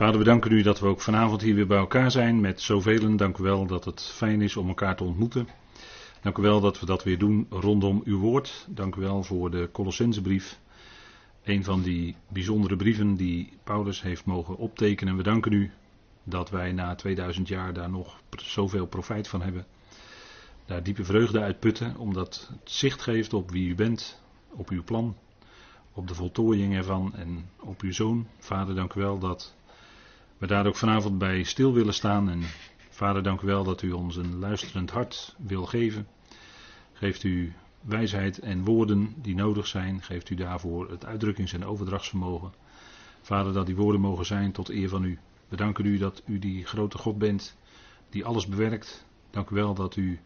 Vader, we danken u dat we ook vanavond hier weer bij elkaar zijn met zoveel. Dank u wel dat het fijn is om elkaar te ontmoeten. Dank u wel dat we dat weer doen rondom uw woord. Dank u wel voor de Colossensebrief. Een van die bijzondere brieven die Paulus heeft mogen optekenen. We danken u dat wij na 2000 jaar daar nog zoveel profijt van hebben. Daar diepe vreugde uit putten, omdat het zicht geeft op wie u bent, op uw plan, op de voltooiing ervan en op uw zoon. Vader, dank u wel dat we daar ook vanavond bij stil willen staan. En vader, dank u wel dat u ons een luisterend hart wil geven. Geeft u wijsheid en woorden die nodig zijn. Geeft u daarvoor het uitdrukkings- en overdrachtsvermogen. Vader, dat die woorden mogen zijn tot eer van u. We danken u dat u die grote God bent, die alles bewerkt. Dank u wel dat u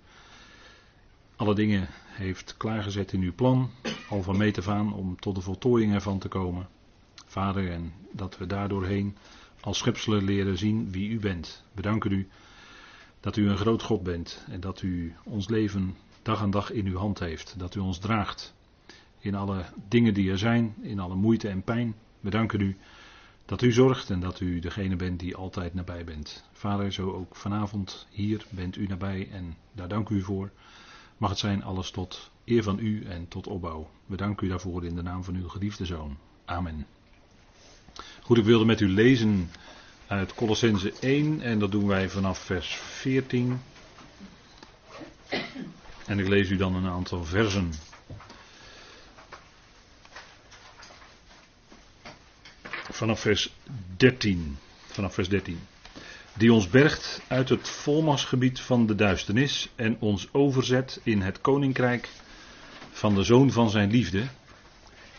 alle dingen heeft klaargezet in uw plan, al van meet af aan, om tot de voltooiing ervan te komen. Vader, en dat we daardoorheen als schepselen leren zien wie u bent. We danken u dat u een groot God bent en dat u ons leven dag aan dag in uw hand heeft. Dat u ons draagt in alle dingen die er zijn, in alle moeite en pijn. We danken u dat u zorgt en dat u degene bent die altijd nabij bent. Vader, zo ook vanavond hier bent u nabij en daar dank u voor. Mag het zijn alles tot eer van u en tot opbouw. We danken u daarvoor in de naam van uw geliefde zoon. Amen. Goed, ik wilde met u lezen uit Colossense 1 en dat doen wij vanaf vers 14. En ik lees u dan een aantal versen. Vanaf vers 13. Vanaf vers 13. Die ons bergt uit het volmasgebied van de duisternis en ons overzet in het koninkrijk van de zoon van zijn liefde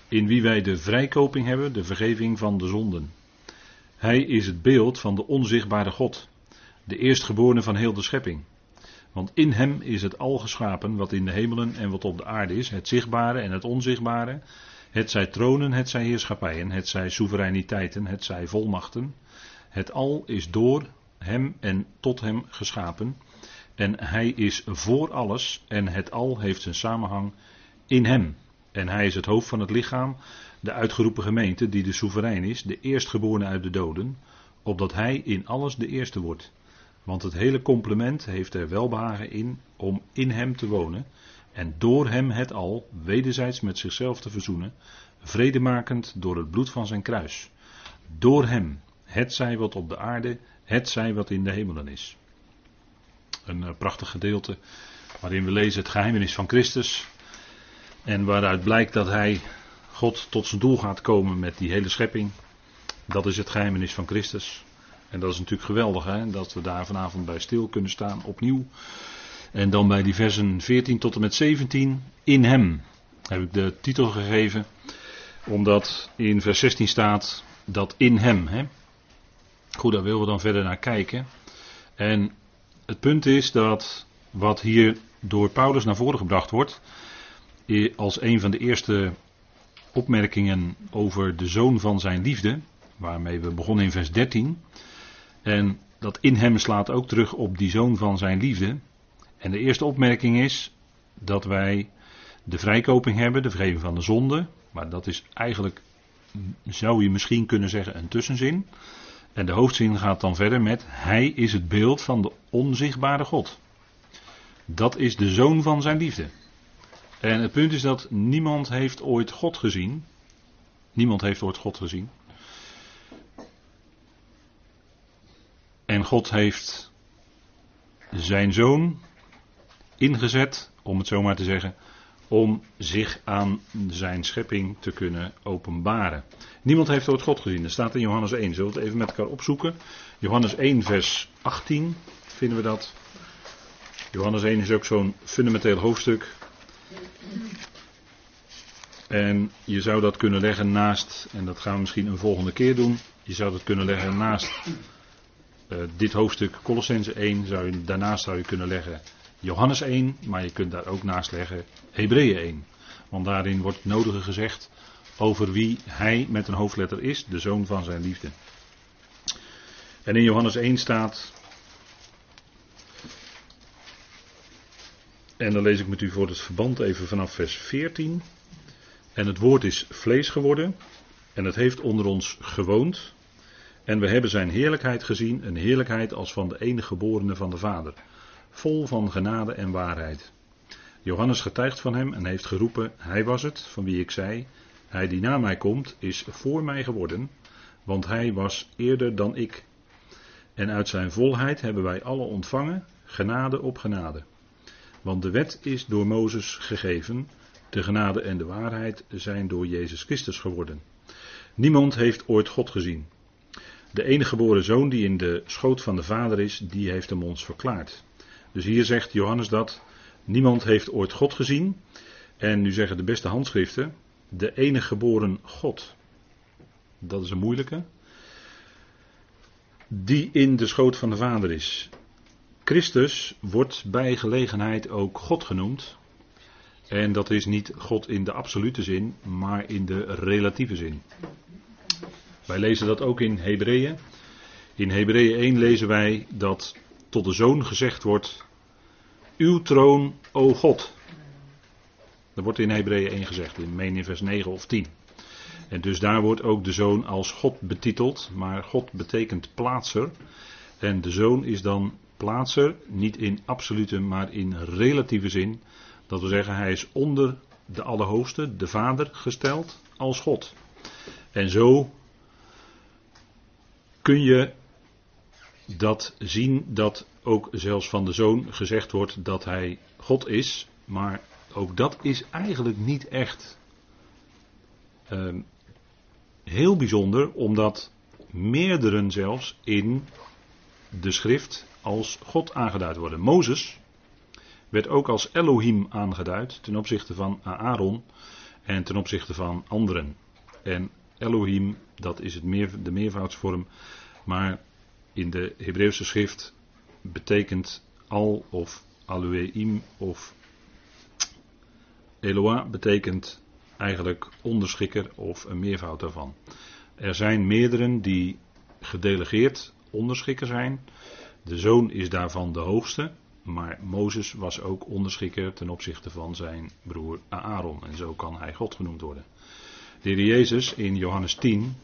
in wie wij de vrijkoping hebben, de vergeving van de zonden. Hij is het beeld van de onzichtbare God, de eerstgeborene van heel de schepping. Want in hem is het al geschapen wat in de hemelen en wat op de aarde is, het zichtbare en het onzichtbare, het zij tronen, het zij heerschappijen, het zij soevereiniteiten, het zij volmachten. Het al is door hem en tot hem geschapen. En hij is voor alles en het al heeft zijn samenhang in hem. En hij is het hoofd van het lichaam, de uitgeroepen gemeente, die de soeverein is, de eerstgeborene uit de doden, opdat hij in alles de eerste wordt. Want het hele complement heeft er welbehagen in om in hem te wonen en door hem het al wederzijds met zichzelf te verzoenen, vredemakend door het bloed van zijn kruis. Door hem, het zij wat op de aarde, het zij wat in de hemelen is. Een eh, prachtig gedeelte waarin we lezen het geheimenis van Christus, en waaruit blijkt dat hij God tot zijn doel gaat komen met die hele schepping. Dat is het geheimenis van Christus. En dat is natuurlijk geweldig, hè? dat we daar vanavond bij stil kunnen staan, opnieuw. En dan bij die versen 14 tot en met 17, in hem, heb ik de titel gegeven, omdat in vers 16 staat dat in hem. Hè? Goed, daar willen we dan verder naar kijken. En het punt is dat wat hier door Paulus naar voren gebracht wordt, als een van de eerste opmerkingen over de zoon van zijn liefde, waarmee we begonnen in vers 13. En dat in hem slaat ook terug op die zoon van zijn liefde. En de eerste opmerking is dat wij de vrijkoping hebben, de vergeving van de zonde. Maar dat is eigenlijk, zou je misschien kunnen zeggen, een tussenzin. En de hoofdzin gaat dan verder met: Hij is het beeld van de onzichtbare God. Dat is de zoon van zijn liefde. En het punt is dat niemand heeft ooit God gezien. Niemand heeft ooit God gezien. En God heeft zijn zoon ingezet, om het zo maar te zeggen, om zich aan zijn schepping te kunnen openbaren. Niemand heeft ooit God gezien. Dat staat in Johannes 1. Zullen we het even met elkaar opzoeken? Johannes 1, vers 18 vinden we dat. Johannes 1 is ook zo'n fundamenteel hoofdstuk. En je zou dat kunnen leggen naast, en dat gaan we misschien een volgende keer doen. Je zou dat kunnen leggen naast uh, dit hoofdstuk Colossense 1. Zou je, daarnaast zou je kunnen leggen Johannes 1, maar je kunt daar ook naast leggen Hebreeën 1. Want daarin wordt het nodige gezegd over wie hij met een hoofdletter is, de zoon van zijn liefde. En in Johannes 1 staat En dan lees ik met u voor het verband even vanaf vers 14. En het woord is vlees geworden. En het heeft onder ons gewoond. En we hebben zijn heerlijkheid gezien, een heerlijkheid als van de enige geborene van de Vader, vol van genade en waarheid. Johannes getuigt van hem en heeft geroepen, hij was het, van wie ik zei, hij die na mij komt, is voor mij geworden, want hij was eerder dan ik. En uit zijn volheid hebben wij alle ontvangen, genade op genade. Want de wet is door Mozes gegeven, de genade en de waarheid zijn door Jezus Christus geworden. Niemand heeft ooit God gezien. De enige geboren zoon die in de schoot van de Vader is, die heeft hem ons verklaard. Dus hier zegt Johannes dat niemand heeft ooit God gezien. En nu zeggen de beste handschriften, de enige geboren God. Dat is een moeilijke. Die in de schoot van de Vader is. Christus wordt bij gelegenheid ook God genoemd. En dat is niet God in de absolute zin, maar in de relatieve zin. Wij lezen dat ook in Hebreeën. In Hebreeën 1 lezen wij dat tot de zoon gezegd wordt: Uw troon, o God. Dat wordt in Hebreeën 1 gezegd, in meen in vers 9 of 10. En dus daar wordt ook de zoon als God betiteld, maar God betekent plaatser. En de zoon is dan plaatser, niet in absolute, maar in relatieve zin. Dat wil zeggen, hij is onder de Allerhoogste, de Vader, gesteld als God. En zo kun je dat zien dat ook zelfs van de zoon gezegd wordt dat hij God is. Maar ook dat is eigenlijk niet echt uh, heel bijzonder, omdat meerderen zelfs in de schrift als God aangeduid worden. Mozes werd ook als Elohim aangeduid ten opzichte van Aaron en ten opzichte van anderen. En Elohim, dat is het meer, de meervoudsvorm, maar in de Hebreeuwse schrift betekent al of Elohim of Eloah betekent eigenlijk onderschikker of een meervoud daarvan. Er zijn meerderen die gedelegeerd onderschikker zijn. De zoon is daarvan de hoogste, maar Mozes was ook onderschikker ten opzichte van zijn broer Aaron. En zo kan hij God genoemd worden. De heer Jezus in Johannes 10,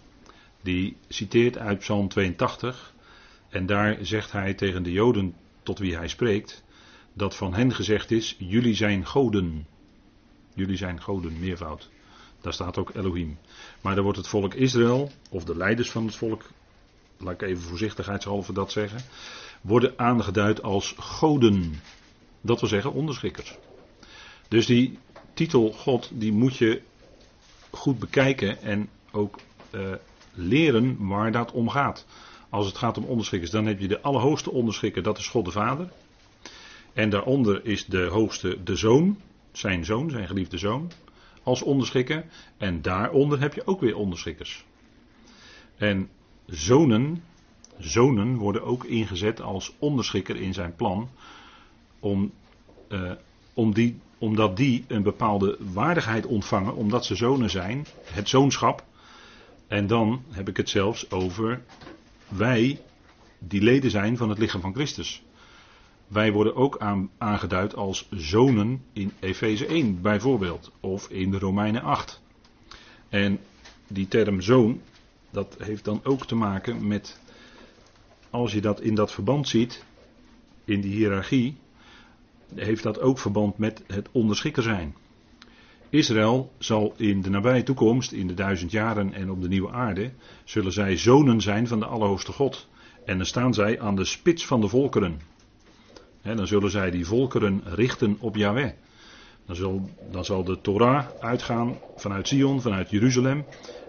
die citeert uit Psalm 82. En daar zegt hij tegen de Joden tot wie hij spreekt, dat van hen gezegd is, jullie zijn goden. Jullie zijn goden, meervoud. Daar staat ook Elohim. Maar dan wordt het volk Israël, of de leiders van het volk, laat ik even voorzichtigheidshalve dat zeggen, worden aangeduid als goden. Dat wil zeggen onderschikkers. Dus die titel God, die moet je goed bekijken en ook uh, leren waar dat om gaat. Als het gaat om onderschikkers, dan heb je de allerhoogste onderschikker, dat is God de Vader. En daaronder is de hoogste de zoon, zijn zoon, zijn geliefde zoon, als onderschikker. En daaronder heb je ook weer onderschikkers. En zonen, zonen worden ook ingezet als onderschikker in zijn plan, om, uh, om die, omdat die een bepaalde waardigheid ontvangen, omdat ze zonen zijn, het zoonschap. En dan heb ik het zelfs over wij die leden zijn van het lichaam van Christus. Wij worden ook aan, aangeduid als zonen in Efeze 1 bijvoorbeeld, of in de Romeinen 8. En die term zoon, dat heeft dan ook te maken met, als je dat in dat verband ziet, in die hiërarchie, heeft dat ook verband met het onderschikker zijn. Israël zal in de nabije toekomst, in de duizend jaren en op de nieuwe aarde, zullen zij zonen zijn van de Allerhoogste God. En dan staan zij aan de spits van de volkeren. dan zullen zij die volkeren richten op Yahweh. Dan zal, dan zal de Torah uitgaan vanuit Sion, vanuit Jeruzalem.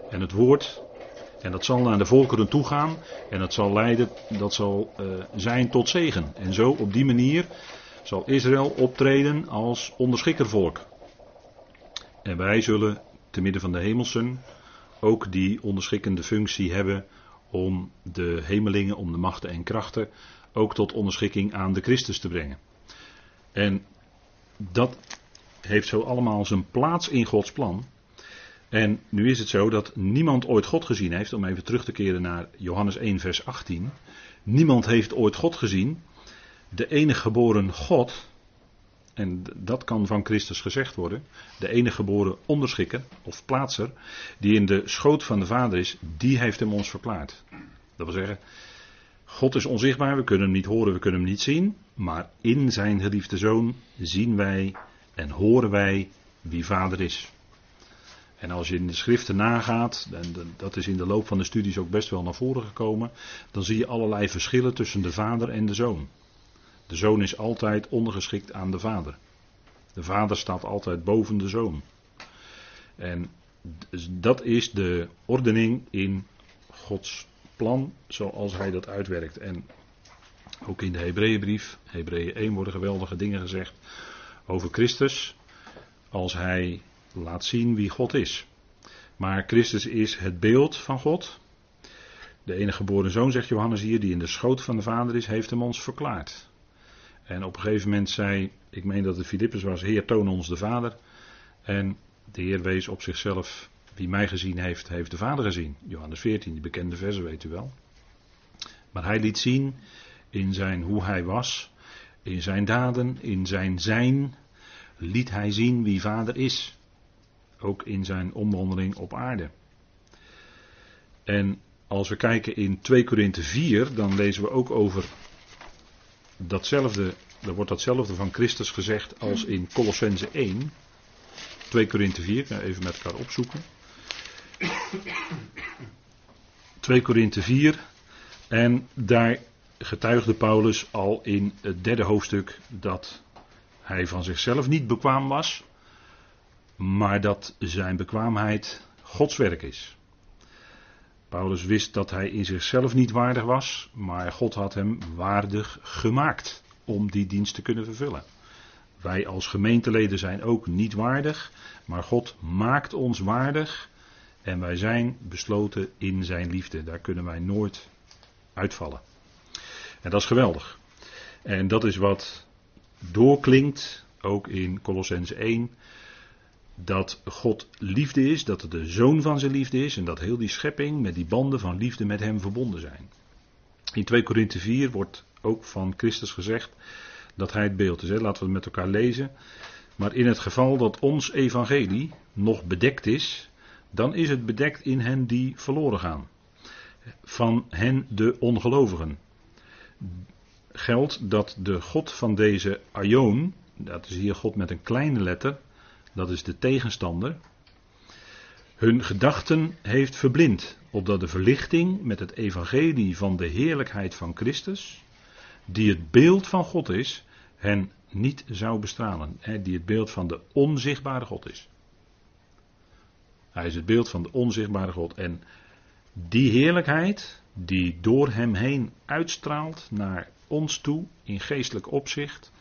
En het woord. En dat zal naar de volkeren toe gaan. En dat zal leiden, dat zal uh, zijn tot zegen. En zo op die manier zal Israël optreden als onderschikkervolk. En wij zullen te midden van de hemelsen ook die onderschikkende functie hebben om de hemelingen, om de machten en krachten ook tot onderschikking aan de Christus te brengen. En dat heeft zo allemaal zijn plaats in Gods plan. En nu is het zo dat niemand ooit God gezien heeft, om even terug te keren naar Johannes 1, vers 18. Niemand heeft ooit God gezien. De enige geboren God, en dat kan van Christus gezegd worden, de enige geboren onderschikker of plaatser, die in de schoot van de Vader is, die heeft hem ons verklaard. Dat wil zeggen, God is onzichtbaar, we kunnen hem niet horen, we kunnen hem niet zien. Maar in zijn geliefde zoon zien wij en horen wij wie vader is. En als je in de schriften nagaat, en dat is in de loop van de studies ook best wel naar voren gekomen, dan zie je allerlei verschillen tussen de vader en de zoon. De zoon is altijd ondergeschikt aan de vader. De vader staat altijd boven de zoon. En dat is de ordening in Gods plan zoals hij dat uitwerkt. En ook in de Hebreeënbrief, Hebreeën 1 worden geweldige dingen gezegd over Christus als hij laat zien wie God is. Maar Christus is het beeld van God. De enige geboren zoon, zegt Johannes hier, die in de schoot van de Vader is, heeft hem ons verklaard. En op een gegeven moment zei, ik meen dat het Filippus was, Heer, toon ons de Vader. En de Heer wees op zichzelf, wie mij gezien heeft, heeft de Vader gezien. Johannes 14, die bekende verse weet u wel. Maar hij liet zien in zijn hoe hij was, in zijn daden, in zijn zijn, liet hij zien wie Vader is. Ook in zijn omwandeling op aarde. En als we kijken in 2 Korinthe 4, dan lezen we ook over datzelfde, er wordt datzelfde van Christus gezegd als in Colossense 1. 2 Korinthe 4, even met elkaar opzoeken. 2 Korinthe 4. En daar getuigde Paulus al in het derde hoofdstuk dat hij van zichzelf niet bekwaam was, maar dat zijn bekwaamheid Gods werk is. Paulus wist dat hij in zichzelf niet waardig was, maar God had hem waardig gemaakt om die dienst te kunnen vervullen. Wij als gemeenteleden zijn ook niet waardig, maar God maakt ons waardig en wij zijn besloten in zijn liefde. Daar kunnen wij nooit uitvallen. En dat is geweldig. En dat is wat doorklinkt, ook in Colossens 1, dat God liefde is, dat het de zoon van zijn liefde is en dat heel die schepping met die banden van liefde met hem verbonden zijn. In 2 Korinthe 4 wordt ook van Christus gezegd dat hij het beeld is. Hè? Laten we het met elkaar lezen. Maar in het geval dat ons evangelie nog bedekt is, dan is het bedekt in hen die verloren gaan. Van hen de ongelovigen. Geldt dat de God van deze Aion, dat is hier God met een kleine letter, dat is de tegenstander, hun gedachten heeft verblind, opdat de verlichting met het evangelie van de heerlijkheid van Christus, die het beeld van God is, hen niet zou bestralen. Hè, die het beeld van de onzichtbare God is. Hij is het beeld van de onzichtbare God. En die heerlijkheid die door hem heen uitstraalt naar ons toe in geestelijk opzicht,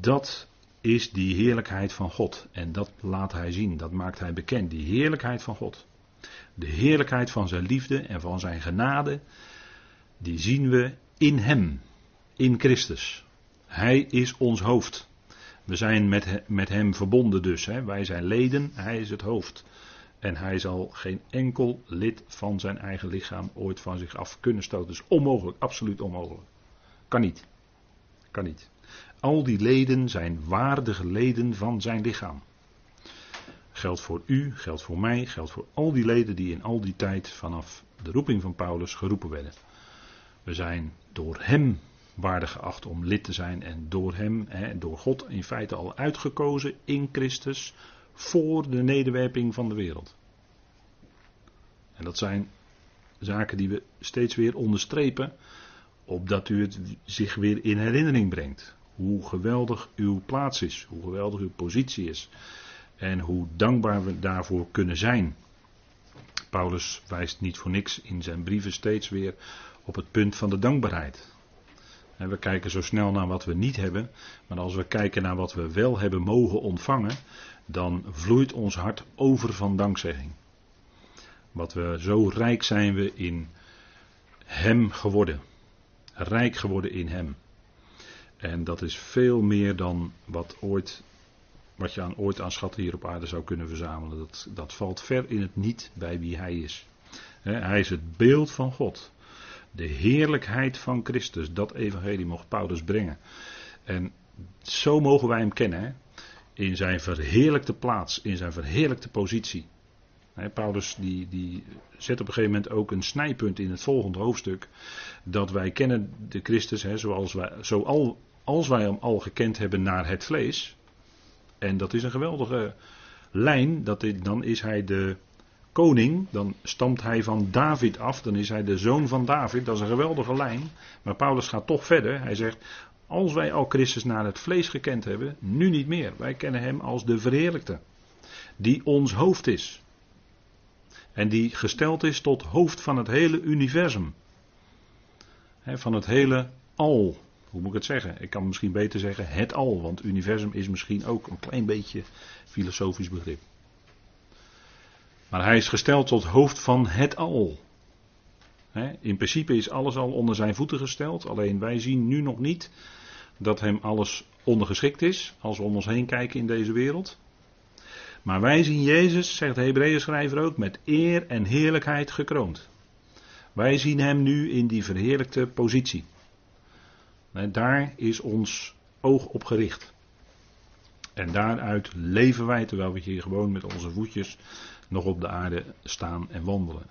dat is die heerlijkheid van God. En dat laat hij zien, dat maakt hij bekend, die heerlijkheid van God. De heerlijkheid van zijn liefde en van zijn genade, die zien we in hem, in Christus. Hij is ons hoofd. We zijn met, met hem verbonden dus. Hè. Wij zijn leden, hij is het hoofd. En hij zal geen enkel lid van zijn eigen lichaam ooit van zich af kunnen stoten. Dus onmogelijk, absoluut onmogelijk. Kan niet. Kan niet. Al die leden zijn waardige leden van zijn lichaam. Geldt voor u, geldt voor mij, geldt voor al die leden die in al die tijd vanaf de roeping van Paulus geroepen werden. We zijn door hem waardig geacht om lid te zijn en door hem, hè, door God in feite al uitgekozen in Christus voor de nederwerping van de wereld. En dat zijn zaken die we steeds weer onderstrepen, opdat u het zich weer in herinnering brengt. Hoe geweldig uw plaats is, hoe geweldig uw positie is en hoe dankbaar we daarvoor kunnen zijn. Paulus wijst niet voor niks in zijn brieven steeds weer op het punt van de dankbaarheid. En we kijken zo snel naar wat we niet hebben, maar als we kijken naar wat we wel hebben mogen ontvangen, dan vloeit ons hart over van dankzegging. Wat we zo rijk zijn we in Hem geworden. Rijk geworden in Hem. En dat is veel meer dan wat, ooit, wat je aan, ooit aan schatten hier op aarde zou kunnen verzamelen. Dat, dat valt ver in het niet bij wie Hij is. hij is het beeld van God. De heerlijkheid van Christus. Dat evangelie mocht Paulus brengen. En zo mogen wij hem kennen. In zijn verheerlijkte plaats, in zijn verheerlijkte positie. Paulus die, die zet op een gegeven moment ook een snijpunt in het volgende hoofdstuk. Dat wij kennen de Christus hè, zoals wij, zoal, als wij hem al gekend hebben naar het vlees. En dat is een geweldige lijn. Dat dan is hij de koning. Dan stamt hij van David af. Dan is hij de zoon van David. Dat is een geweldige lijn. Maar Paulus gaat toch verder. Hij zegt. Als wij al Christus naar het vlees gekend hebben, nu niet meer. Wij kennen hem als de verheerlijkte. Die ons hoofd is. En die gesteld is tot hoofd van het hele universum. van het hele al. Hoe moet ik het zeggen? Ik kan misschien beter zeggen het al. Want universum is misschien ook een klein beetje filosofisch begrip. Maar hij is gesteld tot hoofd van het al. in principe is alles al onder zijn voeten gesteld. Alleen wij zien nu nog niet dat hem alles ondergeschikt is. Als we om ons heen kijken in deze wereld. Maar wij zien Jezus, zegt de Hebreeën schrijver ook, met eer en heerlijkheid gekroond. Wij zien hem nu in die verheerlijkte positie. Daar is ons oog op gericht. En daaruit leven wij terwijl we hier gewoon met onze voetjes nog op de aarde staan en wandelen.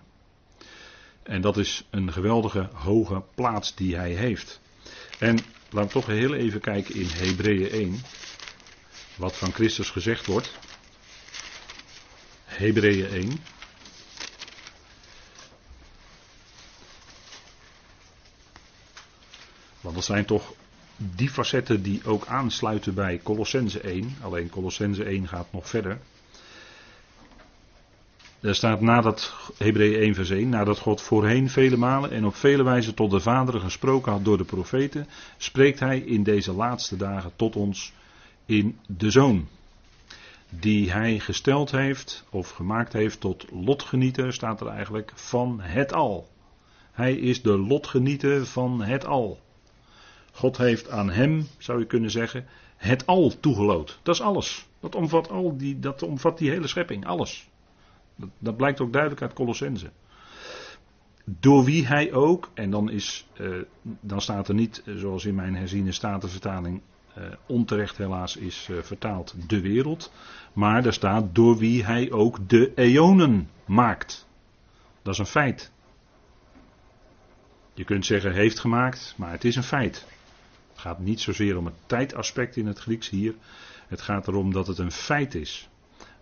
En dat is een geweldige hoge plaats die hij heeft. En laten we toch heel even kijken in Hebreeën 1. Wat van Christus gezegd wordt. Hebreeën 1. Dat zijn toch die facetten die ook aansluiten bij Colossense 1. Alleen Colossense 1 gaat nog verder. Er staat nadat, Hebreeën 1 vers 1, nadat God voorheen vele malen en op vele wijze tot de vaderen gesproken had door de profeten, spreekt hij in deze laatste dagen tot ons in de Zoon die hij gesteld heeft of gemaakt heeft tot lotgenieter, staat er eigenlijk, van het al. Hij is de lotgenieter van het al. God heeft aan hem, zou je kunnen zeggen, het al toegeloot. Dat is alles. Dat omvat, al die, dat omvat die hele schepping, alles. Dat, dat blijkt ook duidelijk uit Colossense. Door wie hij ook, en dan, is, uh, dan staat er niet, zoals in mijn herziene statenvertaling, uh, onterecht helaas is vertaald, de wereld. Maar daar staat door wie hij ook de eonen maakt. Dat is een feit. Je kunt zeggen heeft gemaakt, maar het is een feit. Het gaat niet zozeer om het tijdaspect in het Grieks hier. Het gaat erom dat het een feit is.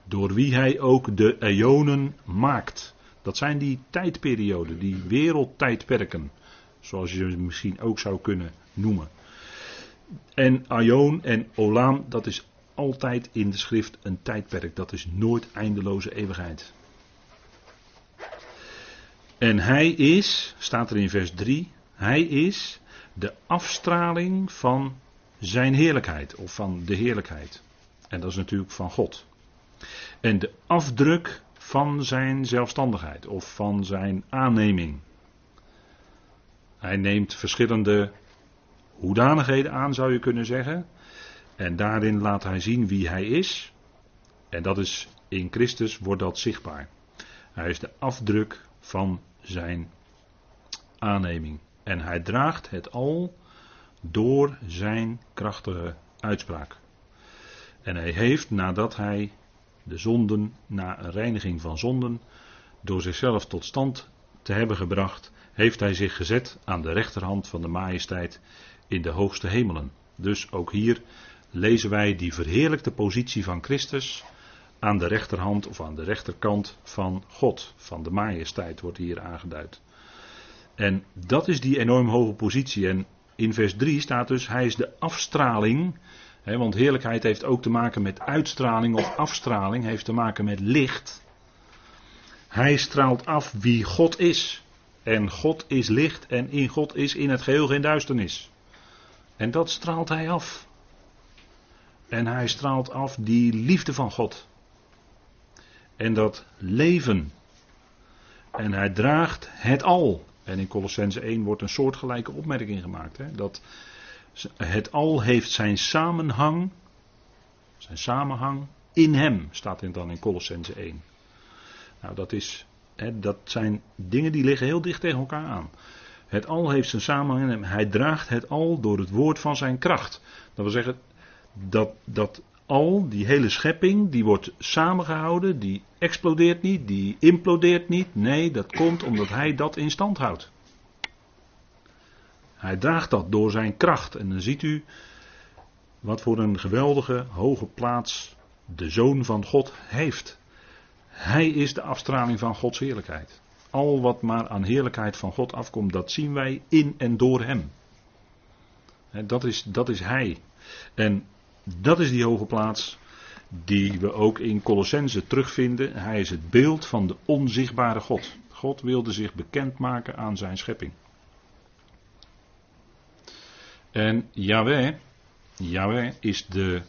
Door wie hij ook de eonen maakt. Dat zijn die tijdperioden, die wereldtijdperken. Zoals je ze misschien ook zou kunnen noemen. En Aion en Olam, dat is altijd in de schrift een tijdperk. Dat is nooit eindeloze eeuwigheid. En hij is, staat er in vers 3, hij is de afstraling van zijn heerlijkheid of van de heerlijkheid. En dat is natuurlijk van God. En de afdruk van zijn zelfstandigheid of van zijn aanneming. Hij neemt verschillende hoedanigheden aan, zou je kunnen zeggen. En daarin laat hij zien wie hij is. En dat is in Christus wordt dat zichtbaar. Hij is de afdruk van zijn aanneming. En hij draagt het al door zijn krachtige uitspraak. En hij heeft, nadat hij de zonden, na een reiniging van zonden, door zichzelf tot stand te hebben gebracht, heeft hij zich gezet aan de rechterhand van de majesteit in de hoogste hemelen. Dus ook hier lezen wij die verheerlijkte positie van Christus aan de rechterhand of aan de rechterkant van God, van de majesteit wordt hier aangeduid. En dat is die enorm hoge positie. En in vers 3 staat dus, hij is de afstraling, hè, want heerlijkheid heeft ook te maken met uitstraling of afstraling, heeft te maken met licht. Hij straalt af wie God is. En God is licht en in God is in het geheel geen duisternis. En dat straalt hij af. En hij straalt af die liefde van God. En dat leven. En hij draagt het al. En in Colossense 1 wordt een soortgelijke opmerking gemaakt. Hè? Dat het al heeft zijn samenhang. Zijn samenhang in hem, staat het dan in Colossense 1. Nou, dat, is, hè, dat zijn dingen die liggen heel dicht tegen elkaar aan. Het al heeft zijn samenhang in hem. Hij draagt het al door het woord van zijn kracht. Dat wil zeggen, dat, dat al, die hele schepping, die wordt samengehouden, die explodeert niet, die implodeert niet. Nee, dat komt omdat hij dat in stand houdt. Hij draagt dat door zijn kracht. En dan ziet u wat voor een geweldige hoge plaats de Zoon van God heeft. Hij is de afstraling van Gods heerlijkheid. Al wat maar aan heerlijkheid van God afkomt, dat zien wij in en door Hem. Dat is, dat is Hij. En dat is die hoge plaats die we ook in Colossense terugvinden. Hij is het beeld van de onzichtbare God. God wilde zich bekendmaken aan zijn schepping. En Yahweh, Yahweh is de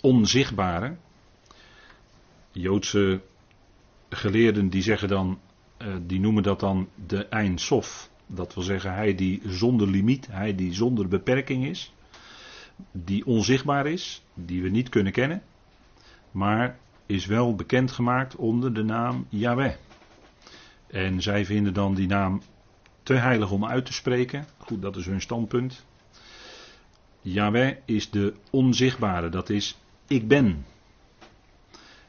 onzichtbare. Joodse geleerden die zeggen dan, eh, die noemen dat dan de Ein Sof. Dat wil zeggen, hij die zonder limiet, hij die zonder beperking is. Die onzichtbaar is, die we niet kunnen kennen. Maar is wel bekendgemaakt onder de naam Yahweh. En zij vinden dan die naam te heilig om uit te spreken. Goed, dat is hun standpunt. Yahweh is de onzichtbare, dat is ik ben.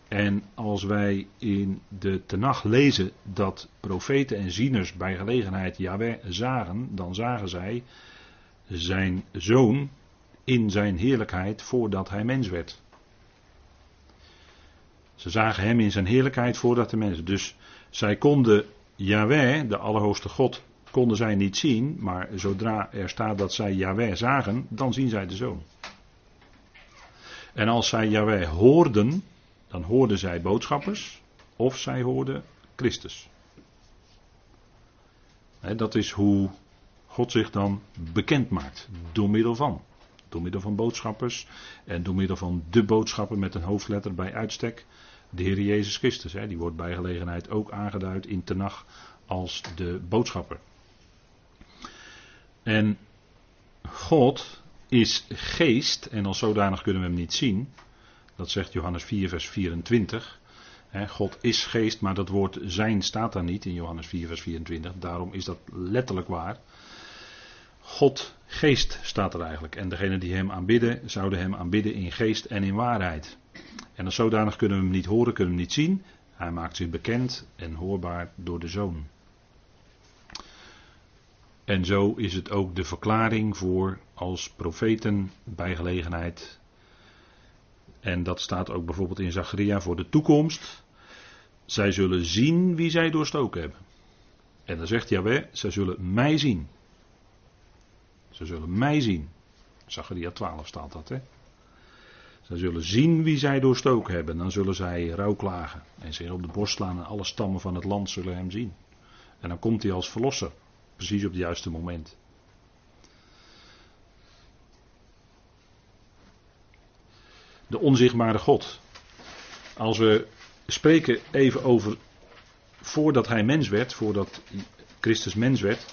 En als wij in de Tenach lezen dat profeten en zieners bij gelegenheid Yahweh zagen, dan zagen zij zijn zoon in zijn heerlijkheid voordat hij mens werd. Ze zagen hem in zijn heerlijkheid voordat hij mens. Dus zij konden Yahweh, de Allerhoogste God, konden zij niet zien, maar zodra er staat dat zij Yahweh zagen, dan zien zij de zoon. En als zij Yahweh hoorden, dan hoorden zij boodschappers of zij hoorden Christus. dat is hoe God zich dan bekend maakt. Door middel van. Door middel van boodschappers. En door middel van de boodschapper met een hoofdletter bij uitstek. De Heer Jezus Christus. die wordt bij gelegenheid ook aangeduid in Tenach als de boodschapper. En God is geest. En als zodanig kunnen we hem niet zien. Dat zegt Johannes 4, vers 24. God is geest, maar dat woord zijn staat daar niet in Johannes 4, vers 24. Daarom is dat letterlijk waar. God geest staat er eigenlijk. En degenen die hem aanbidden, zouden hem aanbidden in geest en in waarheid. En als zodanig kunnen we hem niet horen, kunnen we hem niet zien. Hij maakt zich bekend en hoorbaar door de zoon. En zo is het ook de verklaring voor als profeten bij gelegenheid en dat staat ook bijvoorbeeld in Zacharia voor de toekomst. Zij zullen zien wie zij doorstoken hebben. En dan zegt Jaweh, zij zullen mij zien. Ze zullen mij zien. Zacharia 12 staat dat, hè. Zij zullen zien wie zij doorstoken hebben. Dan zullen zij rouw klagen. En zich op de borst slaan en alle stammen van het land zullen hem zien. En dan komt hij als verlosser. Precies op het juiste moment. de onzichtbare God. Als we spreken even over voordat hij mens werd, voordat Christus mens werd,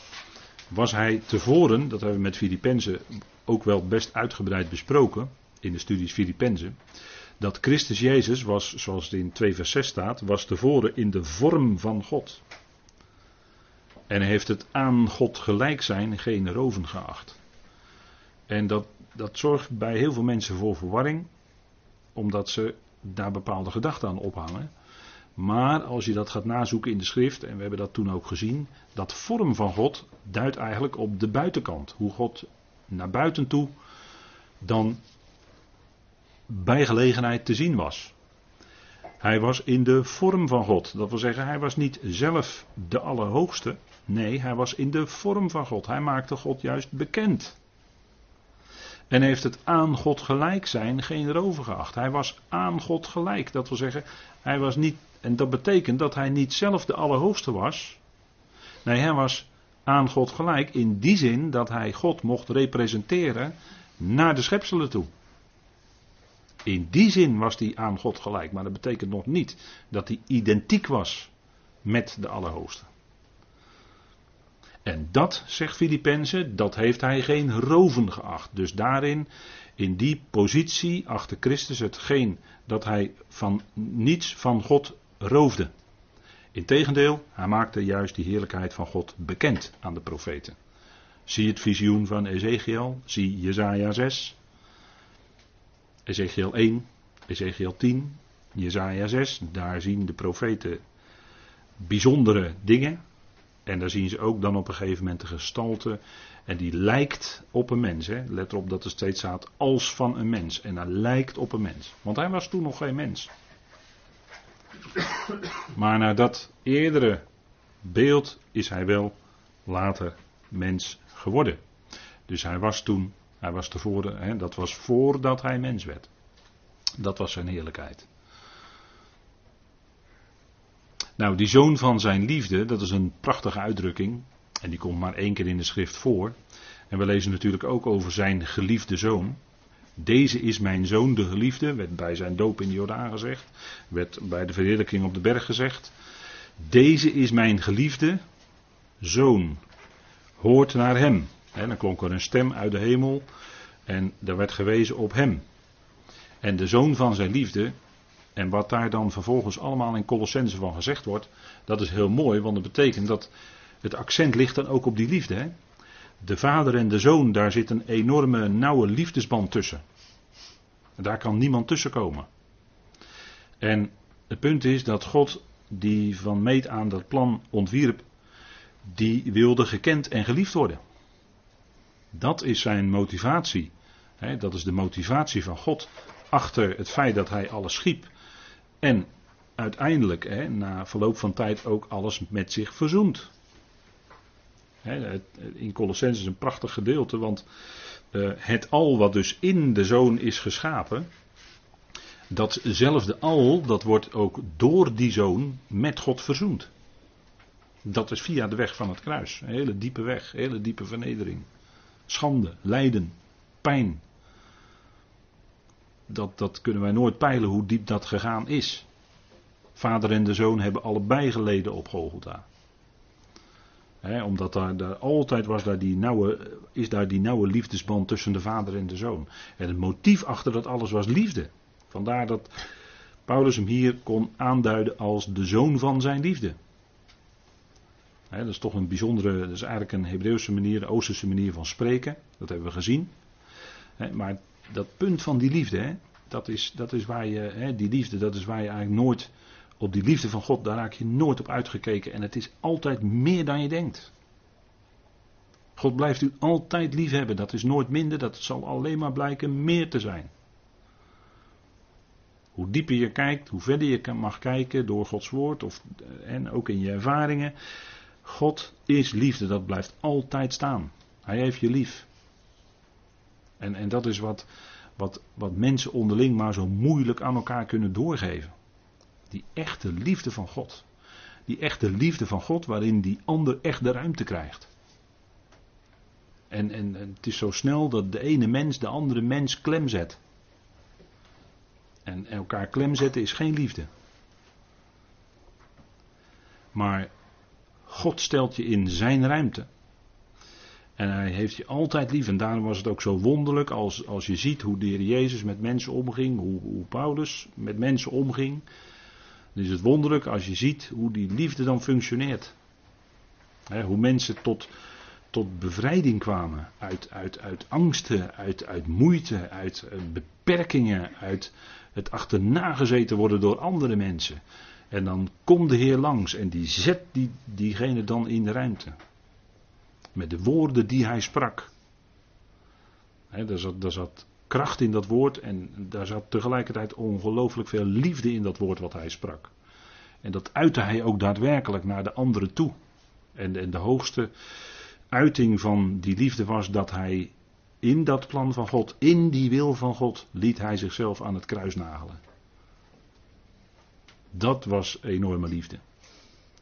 was hij tevoren, dat hebben we met Filippenzen ook wel best uitgebreid besproken in de studies Filippenzen, dat Christus Jezus was, zoals het in 2 vers 6 staat, was tevoren in de vorm van God. En heeft het aan God gelijk zijn geen roven geacht. En dat, dat zorgt bij heel veel mensen voor verwarring omdat ze daar bepaalde gedachten aan ophangen. Maar als je dat gaat nazoeken in de schrift, en we hebben dat toen ook gezien, dat vorm van God duidt eigenlijk op de buitenkant. Hoe God naar buiten toe dan bij gelegenheid te zien was. Hij was in de vorm van God. Dat wil zeggen, hij was niet zelf de Allerhoogste. Nee, hij was in de vorm van God. Hij maakte God juist bekend. En heeft het aan God gelijk zijn geen rover geacht. Hij was aan God gelijk. Dat wil zeggen, hij was niet. En dat betekent dat hij niet zelf de Allerhoogste was. Nee, hij was aan God gelijk in die zin dat hij God mocht representeren naar de schepselen toe. In die zin was hij aan God gelijk, maar dat betekent nog niet dat hij identiek was met de Allerhoogste. En dat, zegt Filippenzen, dat heeft hij geen roven geacht. Dus daarin, in die positie, achter Christus hetgeen dat hij van niets van God roofde. Integendeel, hij maakte juist die heerlijkheid van God bekend aan de profeten. Zie het visioen van Ezekiel, zie Jezaja 6. Ezekiel 1, Ezekiel 10, Jezaja 6, daar zien de profeten bijzondere dingen. En daar zien ze ook dan op een gegeven moment de gestalte. En die lijkt op een mens. Hè. Let erop dat er steeds staat als van een mens. En hij lijkt op een mens. Want hij was toen nog geen mens. Maar naar dat eerdere beeld is hij wel later mens geworden. Dus hij was toen, hij was tevoren, hè, dat was voordat hij mens werd. Dat was zijn heerlijkheid. Nou, die zoon van zijn liefde, dat is een prachtige uitdrukking. En die komt maar één keer in de schrift voor. En we lezen natuurlijk ook over zijn geliefde zoon. Deze is mijn zoon, de geliefde, werd bij zijn doop in de Jordaan gezegd. Werd bij de verheerlijking op de berg gezegd. Deze is mijn geliefde zoon. Hoort naar hem. En dan klonk er een stem uit de hemel. En er werd gewezen op hem. En de zoon van zijn liefde, en wat daar dan vervolgens allemaal in Colossense van gezegd wordt, dat is heel mooi, want dat betekent dat het accent ligt dan ook op die liefde. Hè? De vader en de zoon, daar zit een enorme nauwe liefdesband tussen. Daar kan niemand tussen komen. En het punt is dat God, die van meet aan dat plan ontwierp, die wilde gekend en geliefd worden. Dat is zijn motivatie. Dat is de motivatie van God achter het feit dat hij alles schiep. En uiteindelijk, hè, na verloop van tijd, ook alles met zich verzoent. Hè, in Colossense is een prachtig gedeelte, want uh, het al wat dus in de zoon is geschapen, datzelfde al, dat wordt ook door die zoon met God verzoend. Dat is via de weg van het kruis. Een hele diepe weg, een hele diepe vernedering. Schande, lijden, pijn, dat, dat kunnen wij nooit peilen hoe diep dat gegaan is. Vader en de zoon hebben allebei geleden op Golgotha. omdat daar, daar, altijd was daar die nauwe, is daar die nauwe liefdesband tussen de vader en de zoon. En het motief achter dat alles was liefde. Vandaar dat Paulus hem hier kon aanduiden als de zoon van zijn liefde. dat is toch een bijzondere, dat is eigenlijk een Hebreeuwse manier, een Oosterse manier van spreken. Dat hebben we gezien. maar dat punt van die liefde, hè, dat, is, dat is waar je, hè, die liefde, dat is waar je eigenlijk nooit, op die liefde van God, daar raak je nooit op uitgekeken. En het is altijd meer dan je denkt. God blijft u altijd lief hebben. Dat is nooit minder, dat zal alleen maar blijken meer te zijn. Hoe dieper je kijkt, hoe verder je mag kijken door Gods woord of, en ook in je ervaringen. God is liefde, dat blijft altijd staan. Hij heeft je lief. En, en dat is wat, wat, wat mensen onderling maar zo moeilijk aan elkaar kunnen doorgeven. Die echte liefde van God. Die echte liefde van God waarin die ander echt de ruimte krijgt. En, en, en het is zo snel dat de ene mens de andere mens klem zet. En elkaar klem zetten is geen liefde. Maar God stelt je in zijn ruimte. En hij heeft je altijd lief. En daarom was het ook zo wonderlijk als, als je ziet hoe de Heer Jezus met mensen omging, hoe, hoe Paulus met mensen omging. Dan is het wonderlijk als je ziet hoe die liefde dan functioneert. hoe mensen tot, tot bevrijding kwamen uit, uit, uit angsten, uit, uit moeite, uit beperkingen, uit het achterna gezeten worden door andere mensen. En dan komt de Heer langs en die zet die, diegene dan in de ruimte. Met de woorden die hij sprak. He, daar, zat, daar zat kracht in dat woord en daar zat tegelijkertijd ongelooflijk veel liefde in dat woord wat hij sprak. En dat uitte hij ook daadwerkelijk naar de anderen toe. En, en de hoogste uiting van die liefde was dat hij in dat plan van God, in die wil van God, liet hij zichzelf aan het kruis nagelen. Dat was enorme liefde.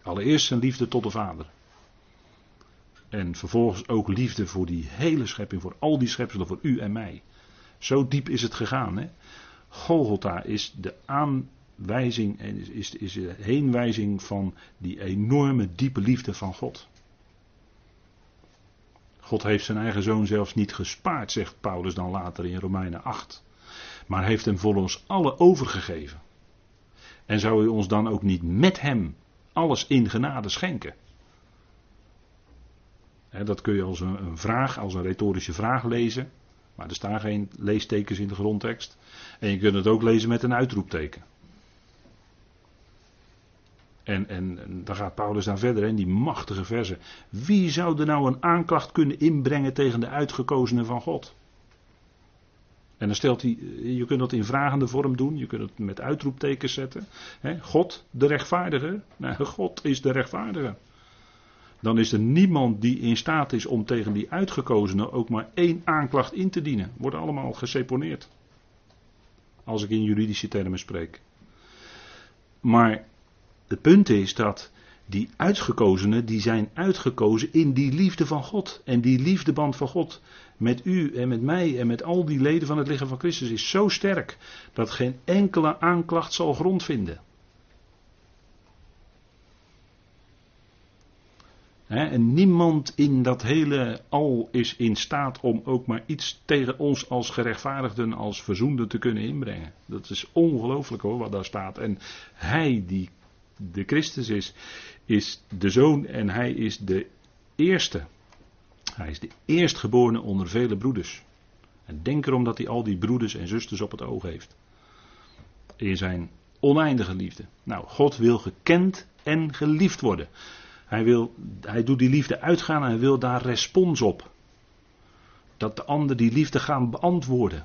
Allereerst zijn liefde tot de Vader. En vervolgens ook liefde voor die hele schepping, voor al die schepselen, voor u en mij. Zo diep is het gegaan. Hè? Golgotha is de aanwijzing en is, is, is de heenwijzing van die enorme diepe liefde van God. God heeft zijn eigen zoon zelfs niet gespaard, zegt Paulus dan later in Romeinen 8. Maar heeft hem voor ons alle overgegeven. En zou u ons dan ook niet met hem alles in genade schenken? Dat kun je als een, vraag, als een retorische vraag lezen. Maar er staan geen leestekens in de grondtekst. En je kunt het ook lezen met een uitroepteken. En, en, dan gaat Paulus dan verder in die machtige versen. Wie zou er nou een aanklacht kunnen inbrengen tegen de uitgekozenen van God? En dan stelt hij, je kunt dat in vragende vorm doen, je kunt het met uitroeptekens zetten. God, de rechtvaardige. Nou, God is de rechtvaardige. Dan is er niemand die in staat is om tegen die uitgekozenen ook maar één aanklacht in te dienen. Worden allemaal geseponeerd. Als ik in juridische termen spreek. Maar het punt is dat die uitgekozenen, die zijn uitgekozen in die liefde van God. En die liefdeband van God met u en met mij en met al die leden van het lichaam van Christus is zo sterk dat geen enkele aanklacht zal en niemand in dat hele al is in staat om ook maar iets tegen ons als gerechtvaardigden, als verzoenden te kunnen inbrengen. Dat is ongelooflijk hoor, wat daar staat. En hij die de Christus is, is de zoon en hij is de eerste. Hij is de eerstgeborene onder vele broeders. En denk erom dat hij al die broeders en zusters op het oog heeft. In zijn oneindige liefde. Nou, God wil gekend en geliefd worden. Hij, wil, hij doet die liefde uitgaan en hij wil daar respons op. Dat de ander die liefde gaan beantwoorden.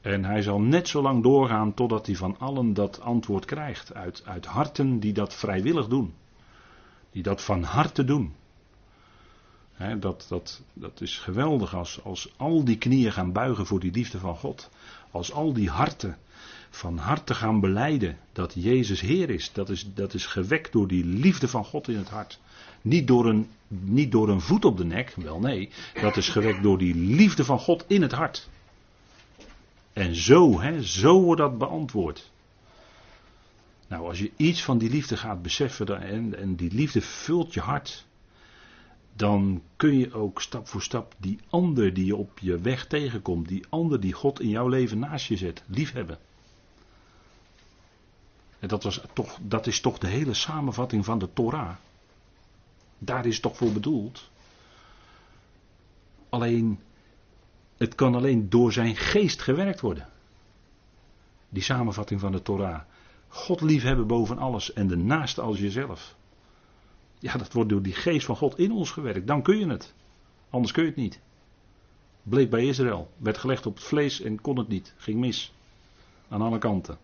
En hij zal net zo lang doorgaan totdat hij van allen dat antwoord krijgt. Uit, uit harten die dat vrijwillig doen. Die dat van harte doen. dat, dat, dat is geweldig als, als al die knieën gaan buigen voor die liefde van God. Als al die harten van harte gaan beleiden dat Jezus Heer is. Dat is, dat is gewekt door die liefde van God in het hart. Niet door, een, niet door een voet op de nek, wel nee. Dat is gewekt door die liefde van God in het hart. En zo, hè, zo wordt dat beantwoord. Nou, als je iets van die liefde gaat beseffen en, en die liefde vult je hart, dan kun je ook stap voor stap die ander die je op je weg tegenkomt, die ander die God in jouw leven naast je zet, liefhebben. En dat, was toch, dat is toch de hele samenvatting van de Torah. Daar is het toch voor bedoeld. Alleen het kan alleen door zijn geest gewerkt worden. Die samenvatting van de Torah. God liefhebben boven alles en de naaste als jezelf. Ja, dat wordt door die geest van God in ons gewerkt. Dan kun je het. Anders kun je het niet. Bleek bij Israël. Werd gelegd op het vlees en kon het niet. Ging mis. Aan alle kanten.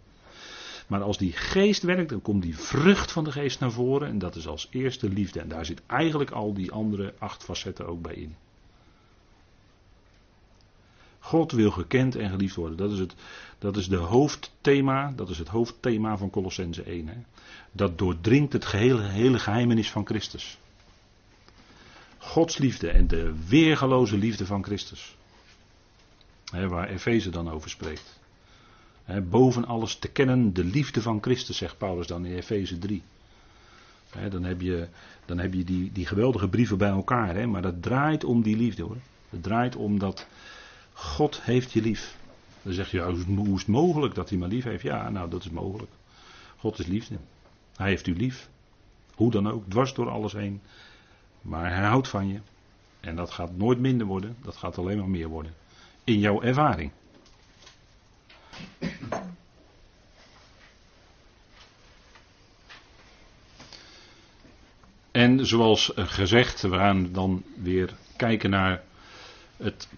Maar als die geest werkt, dan komt die vrucht van de geest naar voren. En dat is als eerste liefde. En daar zit eigenlijk al die andere acht facetten ook bij in. God wil gekend en geliefd worden. Dat is het, dat is de hoofdthema, dat is het hoofdthema van Colossense 1. Hè. Dat doordringt het gehele, hele geheimenis van Christus. Gods liefde en de weergaloze liefde van Christus. Hè, waar Efeze dan over spreekt. Boven alles te kennen de liefde van Christus, zegt Paulus dan in Efeze 3. Hè, dan heb je, dan heb je die, die geweldige brieven bij elkaar, hè, maar dat draait om die liefde hoor. Het draait om dat God heeft je lief. Dan zeg je, hoe is het mogelijk dat hij me lief heeft? Ja, nou dat is mogelijk. God is liefde. Hij heeft u lief. Hoe dan ook, dwars door alles heen. Maar hij houdt van je. En dat gaat nooit minder worden, dat gaat alleen maar meer worden. In jouw ervaring. En zoals gezegd, we gaan dan weer kijken naar het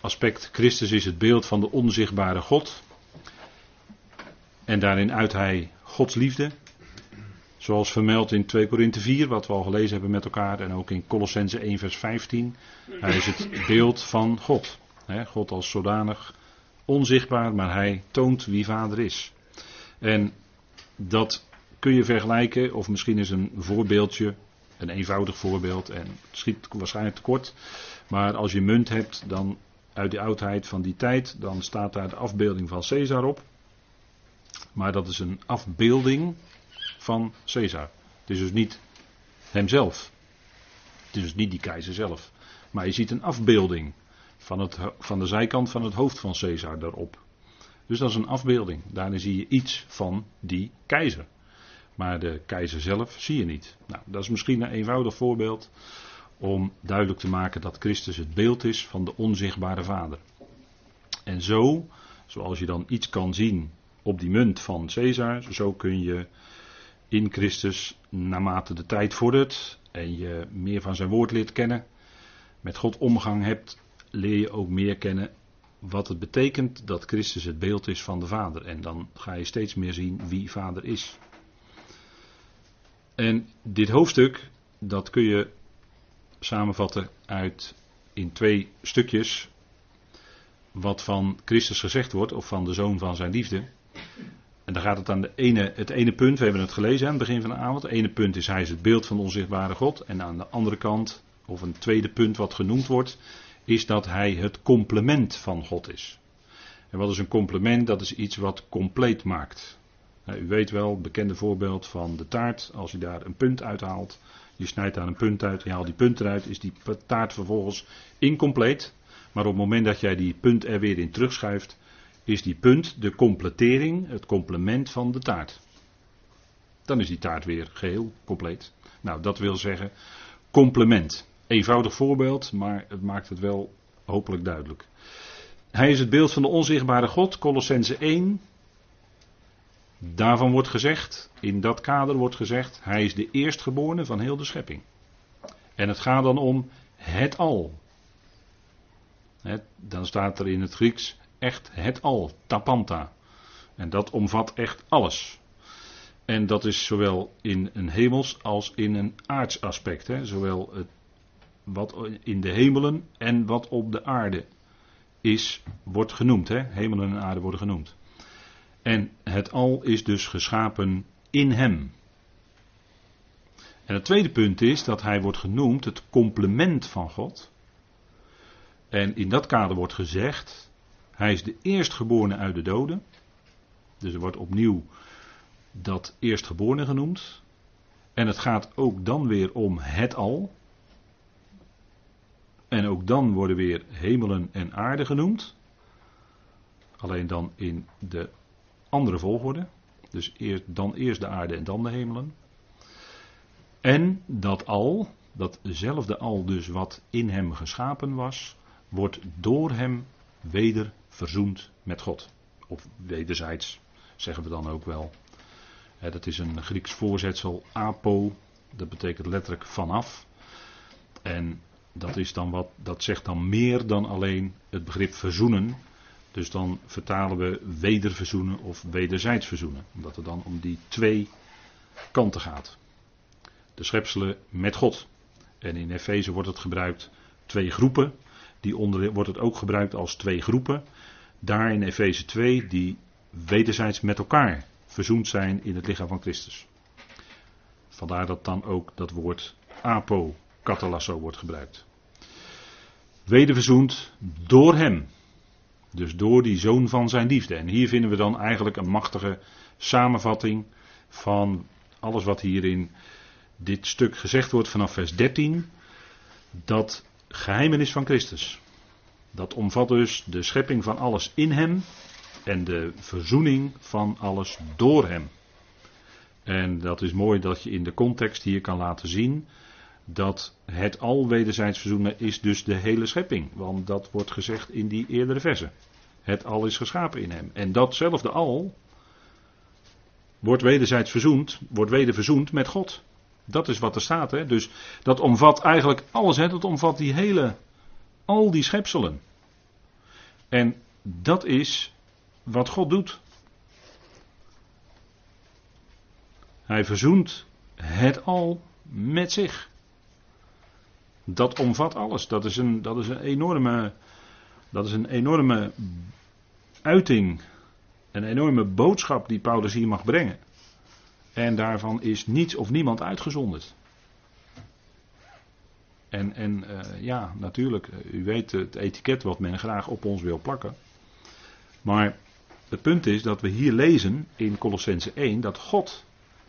aspect. Christus is het beeld van de onzichtbare God. En daarin uit hij Gods liefde. Zoals vermeld in 2 Korinthe 4, wat we al gelezen hebben met elkaar. En ook in Colossense 1 vers 15. Hij is het beeld van God. God als zodanig onzichtbaar, maar hij toont wie vader is. En dat kun je vergelijken, of misschien is een voorbeeldje, een eenvoudig voorbeeld, en het schiet waarschijnlijk tekort. Maar als je munt hebt, dan uit de oudheid van die tijd, dan staat daar de afbeelding van Caesar op. Maar dat is een afbeelding van Caesar. Het is dus niet hemzelf. Het is dus niet die keizer zelf. Maar je ziet een afbeelding van, het, van de zijkant van het hoofd van Caesar daarop. Dus dat is een afbeelding. Daarin zie je iets van die keizer. Maar de keizer zelf zie je niet. Nou, dat is misschien een eenvoudig voorbeeld om duidelijk te maken dat Christus het beeld is van de onzichtbare Vader. En zo, zoals je dan iets kan zien op die munt van Caesar, zo kun je in Christus, naarmate de tijd vordert en je meer van zijn woord leert kennen, met God omgang hebt, leer je ook meer kennen wat het betekent dat Christus het beeld is van de Vader. En dan ga je steeds meer zien wie Vader is. En dit hoofdstuk, dat kun je samenvatten uit in twee stukjes. Wat van Christus gezegd wordt, of van de zoon van zijn liefde. En dan gaat het aan de ene, het ene punt, we hebben het gelezen aan het begin van de avond. Het ene punt is hij is het beeld van de onzichtbare God. En aan de andere kant, of een tweede punt wat genoemd wordt, is dat hij het complement van God is. En wat is een complement? Dat is iets wat compleet maakt. U weet wel, bekende voorbeeld van de taart. Als je daar een punt uithaalt, je snijdt daar een punt uit, je haalt die punt eruit, is die taart vervolgens incompleet. Maar op het moment dat jij die punt er weer in terugschuift, is die punt de completering, het complement van de taart. Dan is die taart weer geheel compleet. Nou, dat wil zeggen complement. Eenvoudig voorbeeld, maar het maakt het wel hopelijk duidelijk. Hij is het beeld van de onzichtbare God, Colossense 1. Daarvan wordt gezegd, in dat kader wordt gezegd, hij is de eerstgeborene van heel de schepping. En het gaat dan om het al. dan staat er in het Grieks echt het al, tapanta. En dat omvat echt alles. En dat is zowel in een hemels als in een aards aspect. Zowel het, wat in de hemelen en wat op de aarde is, wordt genoemd. Hemelen en aarde worden genoemd. En het al is dus geschapen in hem. En het tweede punt is dat hij wordt genoemd het complement van God. En in dat kader wordt gezegd, hij is de eerstgeborene uit de doden. Dus er wordt opnieuw dat eerstgeborene genoemd. En het gaat ook dan weer om het al. En ook dan worden weer hemelen en aarde genoemd. Alleen dan in de andere volgorde. Dus eerst, dan eerst de aarde en dan de hemelen. En dat al, datzelfde al dus wat in hem geschapen was, wordt door hem weder verzoend met God. Of wederzijds, zeggen we dan ook wel. Dat is een Grieks voorzetsel, apo, dat betekent letterlijk vanaf. En dat, is dan wat, dat zegt dan meer dan alleen het begrip verzoenen. Dus dan vertalen we wederverzoenen of wederzijds verzoenen. Omdat het dan om die twee kanten gaat. De schepselen met God. En in Efeze wordt het gebruikt twee groepen. Die onder, wordt het ook gebruikt als twee groepen. Daar in Efeze 2 die wederzijds met elkaar verzoend zijn in het lichaam van Christus. Vandaar dat dan ook dat woord apo, katalasso wordt gebruikt. Wederverzoend door hem. Dus door die zoon van zijn liefde. En hier vinden we dan eigenlijk een machtige samenvatting van alles wat hier in dit stuk gezegd wordt vanaf vers 13. Dat geheimenis van Christus. Dat omvat dus de schepping van alles in hem en de verzoening van alles door hem. En dat is mooi dat je in de context hier kan laten zien dat het al wederzijds verzoenen is dus de hele schepping. Want dat wordt gezegd in die eerdere versen. Het al is geschapen in hem. En datzelfde al wordt wederzijds verzoend, wordt weder verzoend met God. Dat is wat er staat. Hè? Dus dat omvat eigenlijk alles. Hè? Dat omvat die hele, al die schepselen. En dat is wat God doet. Hij verzoent het al met zich. Dat omvat alles. Dat is een, dat is een enorme. Dat is een enorme uiting. Een enorme boodschap die Paulus hier mag brengen. En daarvan is niets of niemand uitgezonderd. En, en uh, ja, natuurlijk, eh, u weet het etiket wat men graag op ons wil plakken. Maar het punt is dat we hier lezen in Colossense 1 dat God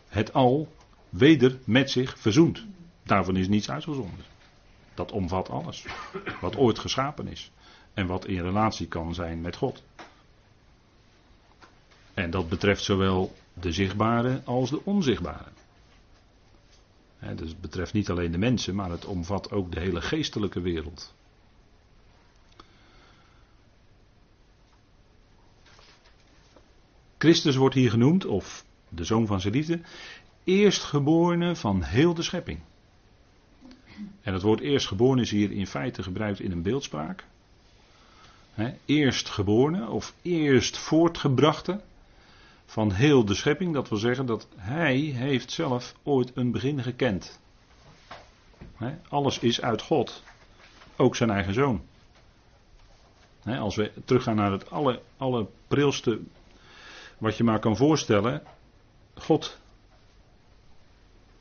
het al weder met zich verzoent. Daarvan is niets uitgezonderd. Dat omvat alles. Wat ooit geschapen is. En wat in relatie kan zijn met God. En dat betreft zowel de zichtbare als de onzichtbare. dus het betreft niet alleen de mensen, maar het omvat ook de hele geestelijke wereld. Christus wordt hier genoemd, of de zoon van zijn liefde, eerstgeborene van heel de schepping. En het woord eerstgeborene is hier in feite gebruikt in een beeldspraak. He, eerstgeborene of eerst voortgebrachte van heel de schepping. Dat wil zeggen dat hij heeft zelf ooit een begin gekend. He, alles is uit God. Ook zijn eigen zoon. Als we teruggaan naar het alle, allerprilste wat je maar kan voorstellen. God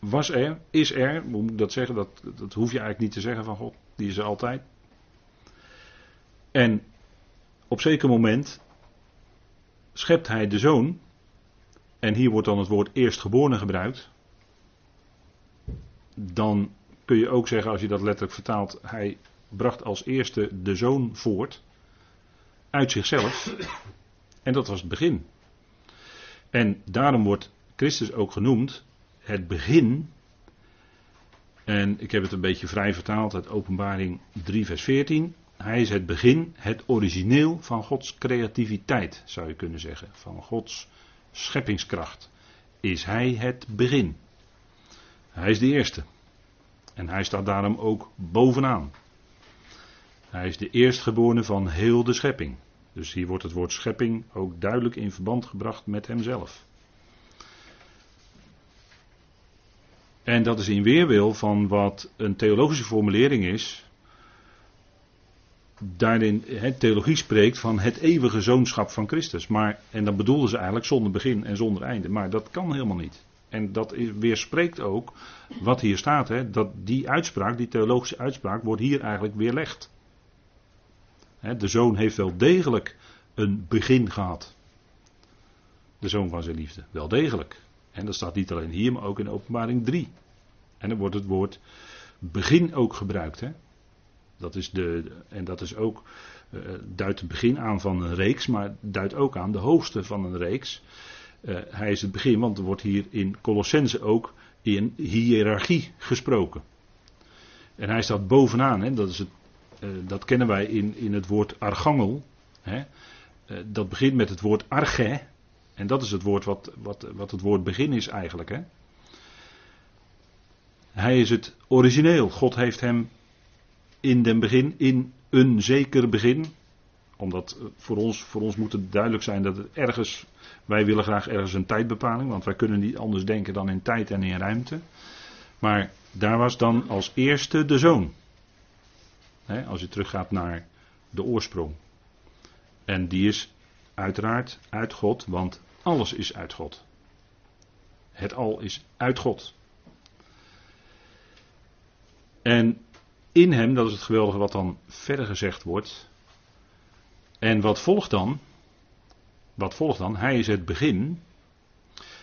was er, is er, moet ik dat zeggen? Dat, dat hoef je eigenlijk niet te zeggen van God, die is er altijd. En op zeker moment schept hij de zoon, en hier wordt dan het woord eerstgeborene gebruikt. Dan kun je ook zeggen, als je dat letterlijk vertaalt, hij bracht als eerste de zoon voort uit zichzelf. En dat was het begin. En daarom wordt Christus ook genoemd het begin. En ik heb het een beetje vrij vertaald uit Openbaring 3, vers 14. Hij is het begin, het origineel van Gods creativiteit, zou je kunnen zeggen. Van Gods scheppingskracht. Is hij het begin. Hij is de eerste. En hij staat daarom ook bovenaan. Hij is de eerstgeborene van heel de schepping. Dus hier wordt het woord schepping ook duidelijk in verband gebracht met hemzelf. En dat is in weerwil van wat een theologische formulering is. Daarin, he, theologie spreekt van het eeuwige zoonschap van Christus. Maar, en dan bedoelden ze eigenlijk zonder begin en zonder einde. Maar dat kan helemaal niet. En dat is, weerspreekt ook wat hier staat. Dat die uitspraak, die theologische uitspraak, wordt hier eigenlijk weerlegd. De zoon heeft wel degelijk een begin gehad. De zoon van zijn liefde. Wel degelijk. En dat staat niet alleen hier, maar ook in openbaring 3. En dan wordt het woord begin ook gebruikt. Hè? Dat is de, en dat is ook, uh, duidt het begin aan van een reeks, maar duidt ook aan de hoogste van een reeks. Uh, hij is het begin, want er wordt hier in Colossense ook in hiërarchie gesproken. En hij staat bovenaan, hè? Dat, is het, uh, dat kennen wij in, in het woord archangel. Hè? dat begint met het woord arche, en dat is het woord wat, wat, wat het woord begin is eigenlijk. Hè? Hij is het origineel. God heeft hem in den begin, in een zeker begin. Omdat voor ons, voor ons moet het duidelijk zijn dat het ergens. Wij willen graag ergens een tijdbepaling, want wij kunnen niet anders denken dan in tijd en in ruimte. Maar daar was dan als eerste de zoon. als je teruggaat naar de oorsprong. En die is uiteraard uit God, want alles is uit God. Het al is uit God. En in hem, dat is het geweldige wat dan verder gezegd wordt. En wat volgt dan? Wat volgt dan? Hij is het begin.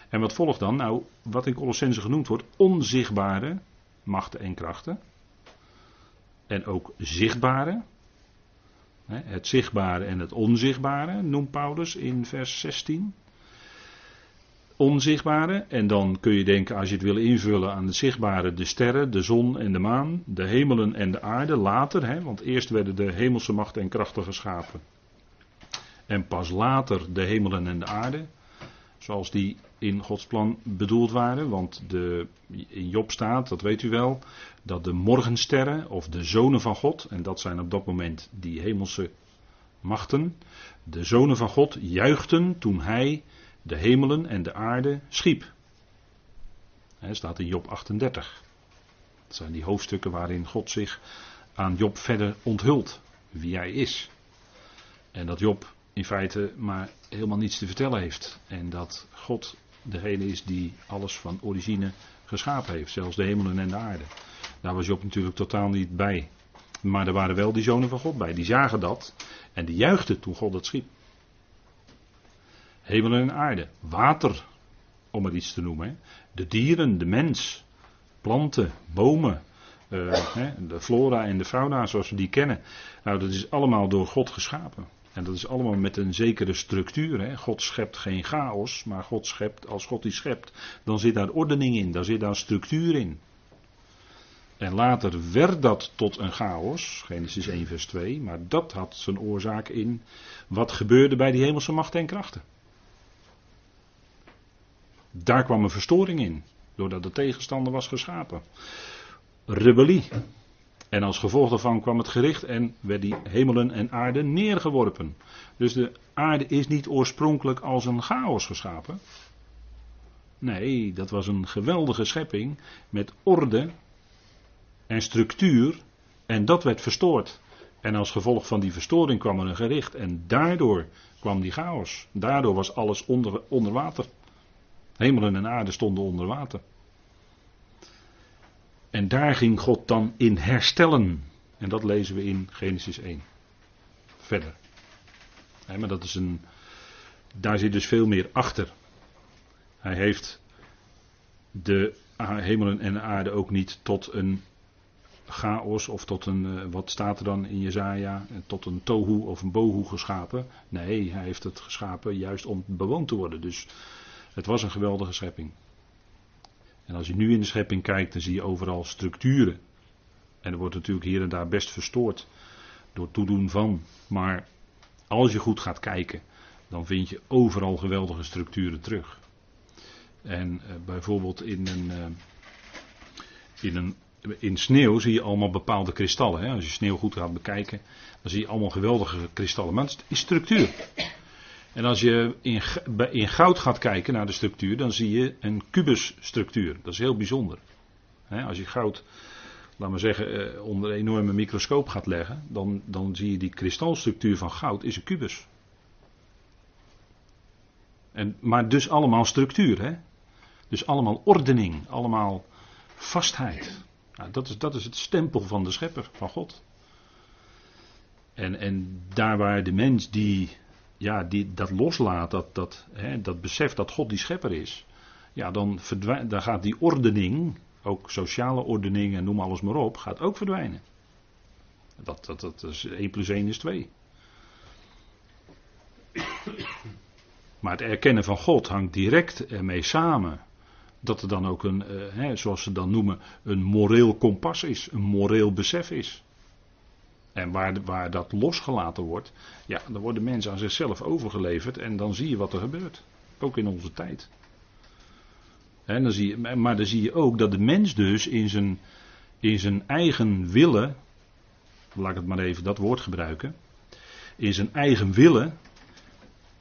En wat volgt dan? Nou, wat in Colossense genoemd wordt, onzichtbare machten en krachten. En ook zichtbare. Het zichtbare en het onzichtbare noemt Paulus in vers 16 onzichtbare. En dan kun je denken, als je het wil invullen aan het zichtbare, de sterren, de zon en de maan, de hemelen en de aarde, later, hè, want eerst werden de hemelse machten en krachten geschapen. En pas later de hemelen en de aarde, zoals die in Gods plan bedoeld waren. Want de, in Job staat, dat weet u wel, dat de morgensterren of de zonen van God, en dat zijn op dat moment die hemelse machten, de zonen van God juichten toen hij de hemelen en de aarde schiep. Hij staat in Job 38. Dat zijn die hoofdstukken waarin God zich aan Job verder onthult. Wie hij is. En dat Job in feite maar helemaal niets te vertellen heeft. En dat God degene is die alles van origine geschapen heeft. Zelfs de hemelen en de aarde. Daar was Job natuurlijk totaal niet bij. Maar er waren wel die zonen van God bij. Die zagen dat. En die juichten toen God het schiep. Hemel en aarde, water, om er iets te noemen. De dieren, de mens, planten, bomen, uh, de flora en de fauna zoals we die kennen. Nou, dat is allemaal door God geschapen. En dat is allemaal met een zekere structuur. Hè. God schept geen chaos, maar God schept, als God die schept, dan zit daar ordening in, daar zit daar structuur in. En later werd dat tot een chaos, Genesis 1 vers 2, maar dat had zijn oorzaak in wat gebeurde bij die hemelse machten en krachten. Daar kwam een verstoring in, doordat de tegenstander was geschapen. Rebellie. En als gevolg daarvan kwam het gericht en werd die hemelen en aarde neergeworpen. Dus de aarde is niet oorspronkelijk als een chaos geschapen. Nee, dat was een geweldige schepping met orde en structuur. En dat werd verstoord. En als gevolg van die verstoring kwam er een gericht. En daardoor kwam die chaos. Daardoor was alles onder, onder water. Hemelen en aarde stonden onder water. En daar ging God dan in herstellen. En dat lezen we in Genesis 1. Verder. maar dat is een. Daar zit dus veel meer achter. Hij heeft de hemelen en de aarde ook niet tot een chaos of tot een, eh, wat staat er dan in Jezaja, tot een tohu of een bohu geschapen. Nee, hij heeft het geschapen juist om bewoond te worden. Dus het was een geweldige schepping. En als je nu in de schepping kijkt, dan zie je overal structuren. En er wordt natuurlijk hier en daar best verstoord door toedoen van. Maar als je goed gaat kijken, dan vind je overal geweldige structuren terug. En uh, bijvoorbeeld in een, uh, in een in sneeuw zie je allemaal bepaalde kristallen. Hè? Als je sneeuw goed gaat bekijken, dan zie je allemaal geweldige kristallen. Maar het is structuur. En als je in, in goud gaat kijken naar de structuur, dan zie je een kubusstructuur. Dat is heel bijzonder. Als je goud, laat maar zeggen, eh, onder een enorme microscoop gaat leggen, dan, dan zie je die kristalstructuur van goud is een kubus. En, maar dus allemaal structuur, hè? Dus allemaal ordening, allemaal vastheid. Nou, dat, is, dat is het stempel van de schepper, van God. En, en daar waar de mens die, ja, die dat loslaat, dat, dat, hè, dat beseft dat God die schepper is, ja, dan, dan gaat die ordening, ook sociale ordening en noem alles maar op, gaat ook verdwijnen. Dat, dat, dat is 1 plus 1 is 2. Maar het erkennen van God hangt direct ermee samen dat er dan ook een, hè, zoals ze dan noemen, een moreel kompas is, een moreel besef is. En waar, waar dat losgelaten wordt, ja, dan worden mensen aan zichzelf overgeleverd en dan zie je wat er gebeurt. Ook in onze tijd. Dan zie je, maar dan zie je ook dat de mens dus in zijn, in zijn eigen willen, laat ik het maar even dat woord gebruiken, in zijn eigen willen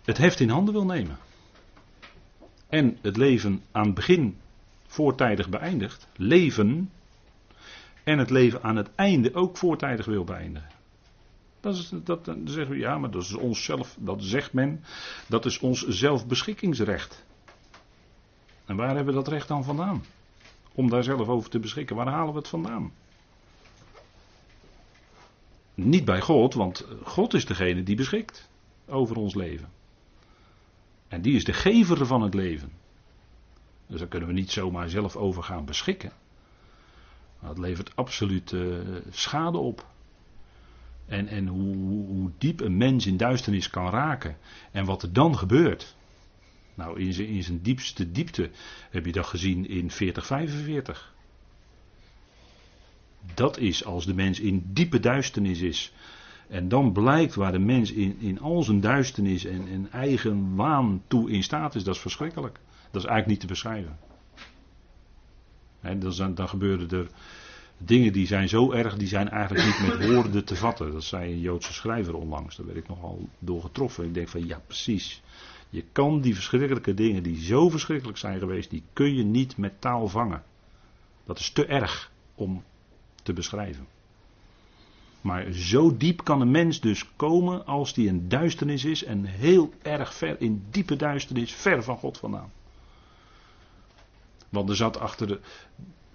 het heft in handen wil nemen en het leven aan het begin voortijdig beëindigt, leven, en het leven aan het einde ook voortijdig wil beëindigen. Dat is, dat, dan zeggen we, ja, maar dat is ons zelf, dat zegt men, dat is ons zelfbeschikkingsrecht. En waar hebben we dat recht dan vandaan? Om daar zelf over te beschikken, waar halen we het vandaan? Niet bij God, want God is degene die beschikt over ons leven. En die is de gever van het leven. Dus daar kunnen we niet zomaar zelf over gaan beschikken. Dat levert absoluut uh, schade op. En, en hoe, hoe, diep een mens in duisternis kan raken. En wat er dan gebeurt. Nou, in zijn, in zijn diepste diepte heb je dat gezien in 4045. Dat is als de mens in diepe duisternis is. En dan blijkt waar de mens in, in al zijn duisternis en, en eigen waan toe in staat is, dat is verschrikkelijk. Dat is eigenlijk niet te beschrijven. He, dan, dan gebeuren er dingen die zijn zo erg, die zijn eigenlijk niet met woorden te vatten. Dat zei een Joodse schrijver onlangs, daar werd ik nogal door getroffen. Ik denk van ja, precies. Je kan die verschrikkelijke dingen die zo verschrikkelijk zijn geweest, die kun je niet met taal vangen. Dat is te erg om te beschrijven. Maar zo diep kan een mens dus komen als die in duisternis is en heel erg ver in diepe duisternis, ver van God vandaan. Want er zat achter, de,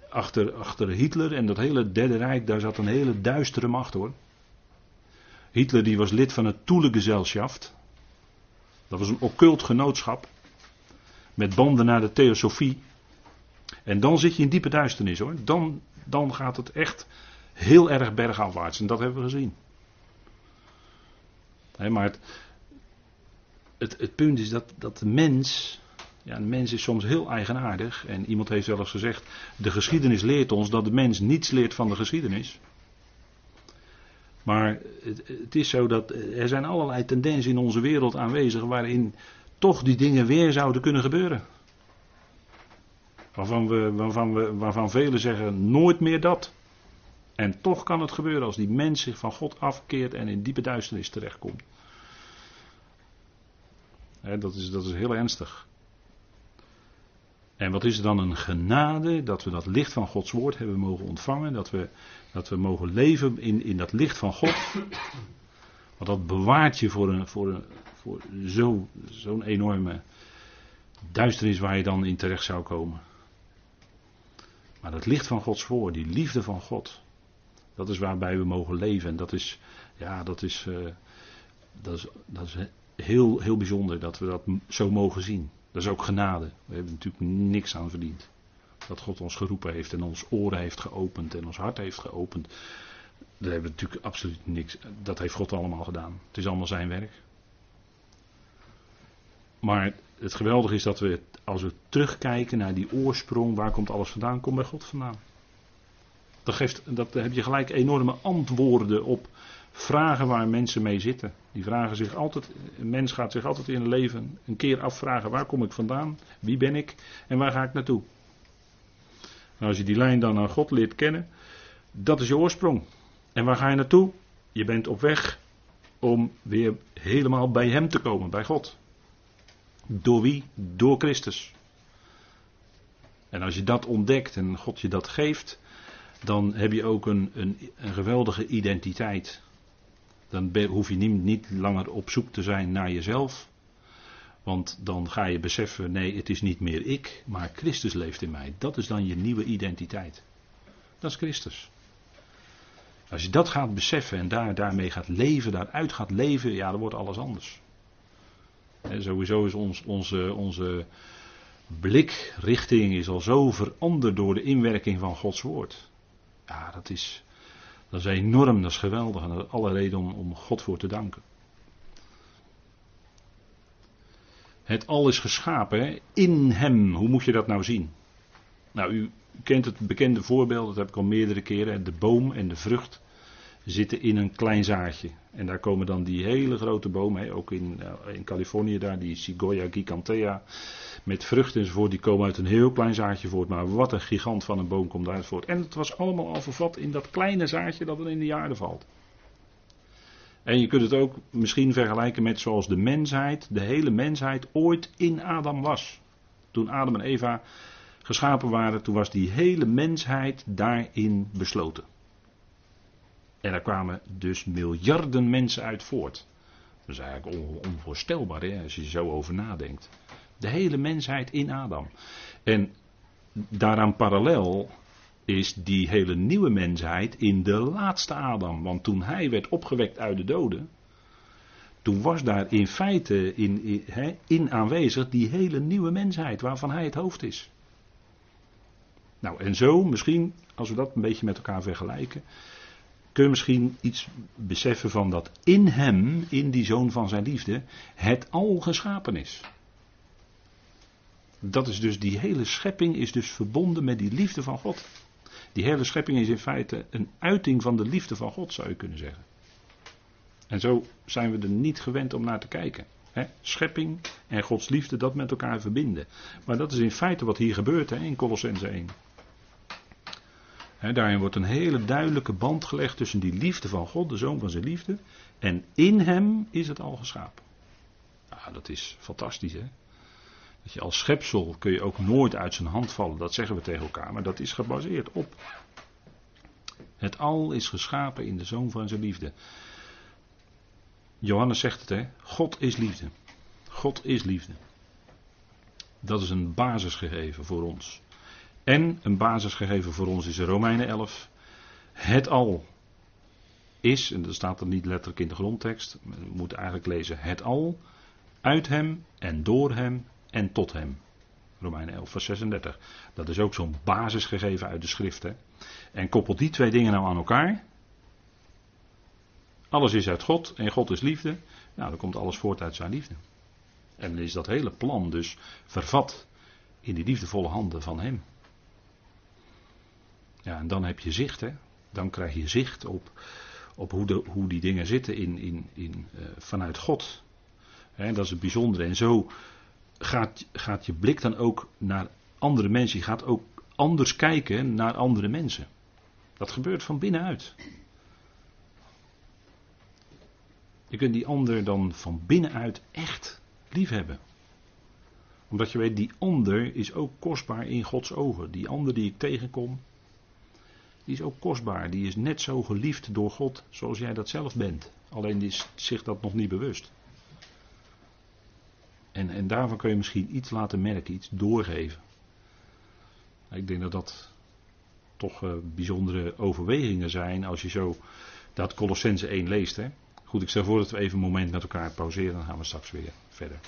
achter, achter Hitler en dat hele Derde Rijk, daar zat een hele duistere macht hoor. Hitler die was lid van het Toele-Gesellschaft. Dat was een occult genootschap. Met banden naar de theosofie. En dan zit je in diepe duisternis hoor. Dan, dan gaat het echt heel erg bergafwaarts. En dat hebben we gezien. maar het, het, het, punt is dat, dat de mens Ja, een mens is soms heel eigenaardig. En iemand heeft eens gezegd: de geschiedenis leert ons dat de mens niets leert van de geschiedenis. Maar het, het, is zo dat er zijn allerlei tendensen in onze wereld aanwezig waarin toch die dingen weer zouden kunnen gebeuren. Waarvan, we, waarvan, we, waarvan velen zeggen nooit meer dat. En toch kan het gebeuren als die mens zich van God afkeert en in diepe duisternis terechtkomt. dat, is, dat is heel ernstig. En wat is er dan een genade dat we dat licht van Gods woord hebben mogen ontvangen, dat we, dat we mogen leven in, in dat licht van God. Want dat bewaart je voor, een, voor, een, voor zo, zo'n enorme duisternis waar je dan in terecht zou komen. Maar dat licht van Gods woord, die liefde van God, dat is waarbij we mogen leven. En dat is, ja, dat is, uh, dat is, dat is heel, heel bijzonder dat we dat zo mogen zien. Dat is ook genade. We hebben natuurlijk niks aan verdiend. Dat God ons geroepen heeft en ons oren heeft geopend en ons hart heeft geopend. Daar hebben we natuurlijk absoluut niks. Dat heeft God allemaal gedaan. Het is allemaal zijn werk. Maar het geweldige is dat we, als we terugkijken naar die oorsprong, waar komt alles vandaan? Komt bij God vandaan. Dat, geeft, dat heb je gelijk enorme antwoorden op vragen waar mensen mee zitten. Die vragen zich altijd, een mens gaat zich altijd in het leven een keer afvragen: waar kom ik vandaan? Wie ben ik? En waar ga ik naartoe? Nou, als je die lijn dan aan God leert kennen, dat is je oorsprong. En waar ga je naartoe? Je bent op weg om weer helemaal bij Hem te komen, bij God. Door wie? Door Christus. En als je dat ontdekt en God je dat geeft, dan heb je ook een, een, een geweldige identiteit. Dan hoef je niet, niet langer op zoek te zijn naar jezelf. Want dan ga je beseffen, nee, het is niet meer ik, maar Christus leeft in mij. Dat is dan je nieuwe identiteit. Dat is Christus. Als je dat gaat beseffen en daar, daarmee gaat leven, daaruit gaat leven, ja, dan wordt alles anders. En sowieso is ons, onze, onze blikrichting is al zo veranderd door de inwerking van Gods woord. Ja, dat is, dat is enorm, dat is geweldig en dat is alle reden om, om God voor te danken. Het al is geschapen in hem. Hoe moet je dat nou zien? Nou, u kent het bekende voorbeeld, dat heb ik al meerdere keren. De boom en de vrucht zitten in een klein zaadje. En daar komen dan die hele grote bomen, ook in, eh, in Californië daar, die Sigoya gigantea, met vruchten enzovoort, die komen uit een heel klein zaadje voort. Maar wat een gigant van een boom komt daaruit voort. En het was allemaal al vervat in dat kleine zaadje dat er in de aarde valt. En je kunt het ook misschien vergelijken met zoals de mensheid, de hele mensheid ooit in Adam was. Toen Adam en Eva geschapen waren, toen was die hele mensheid daarin besloten. En daar kwamen dus miljarden mensen uit voort. Dat is eigenlijk onvoorstelbaar hè, als je zo over nadenkt. De hele mensheid in Adam. En daaraan parallel is die hele nieuwe mensheid in de laatste Adam. Want toen hij werd opgewekt uit de doden, toen was daar in feite in, in, in, aanwezig die hele nieuwe mensheid waarvan hij het hoofd is. Nou, en zo misschien, als we dat een beetje met elkaar vergelijken, kun je misschien iets beseffen van dat in hem, in die zoon van zijn liefde, het al geschapen is. Dat is dus, die hele schepping is dus verbonden met die liefde van God. Die hele schepping is in feite een uiting van de liefde van God, zou je kunnen zeggen. En zo zijn we er niet gewend om naar te kijken. schepping en Gods liefde, dat met elkaar verbinden. Maar dat is in feite wat hier gebeurt in Colossense 1. Daarin wordt een hele duidelijke band gelegd tussen die liefde van God, de zoon van zijn liefde, en in hem is het al geschapen. Ja, dat is fantastisch, hè? Dat je als schepsel kun je ook nooit uit zijn hand vallen, dat zeggen we tegen elkaar, maar dat is gebaseerd op. Het al is geschapen in de zoon van zijn liefde. Johannes zegt het, hè? God is liefde. God is liefde. Dat is een basisgegeven voor ons. En een basisgegeven voor ons is in Romeinen 11. Het al is, en dat staat er niet letterlijk in de grondtekst, we moeten eigenlijk lezen het al, uit hem en door hem en tot hem. Romeinen 11, vers 36. Dat is ook zo'n basisgegeven uit de schrift. Hè? En koppelt die twee dingen nou aan elkaar. Alles is uit God en God is liefde. Nou, dan komt alles voort uit zijn liefde. En is dat hele plan dus vervat in die liefdevolle handen van Hem. Ja, en dan heb je zicht, hè. Dan krijg je zicht op, op hoe, de, hoe die dingen zitten in, in, in, uh, vanuit God. Dat is het bijzondere. En zo gaat, gaat je blik dan ook naar andere mensen. Je gaat ook anders kijken naar andere mensen. Dat gebeurt van binnenuit. Je kunt die ander dan van binnenuit echt lief hebben. Omdat je weet, die ander is ook kostbaar in Gods ogen. Die ander die ik tegenkom, die is ook kostbaar. Die is net zo geliefd door God zoals jij dat zelf bent. Alleen is zich dat nog niet bewust. En, en daarvan kun je misschien iets laten merken, iets doorgeven. Ik denk dat dat toch uh, bijzondere overwegingen zijn als je zo dat Colossense 1 leest. Hè? Goed, ik stel voor dat we even een moment met elkaar pauzeren, dan gaan we straks weer verder.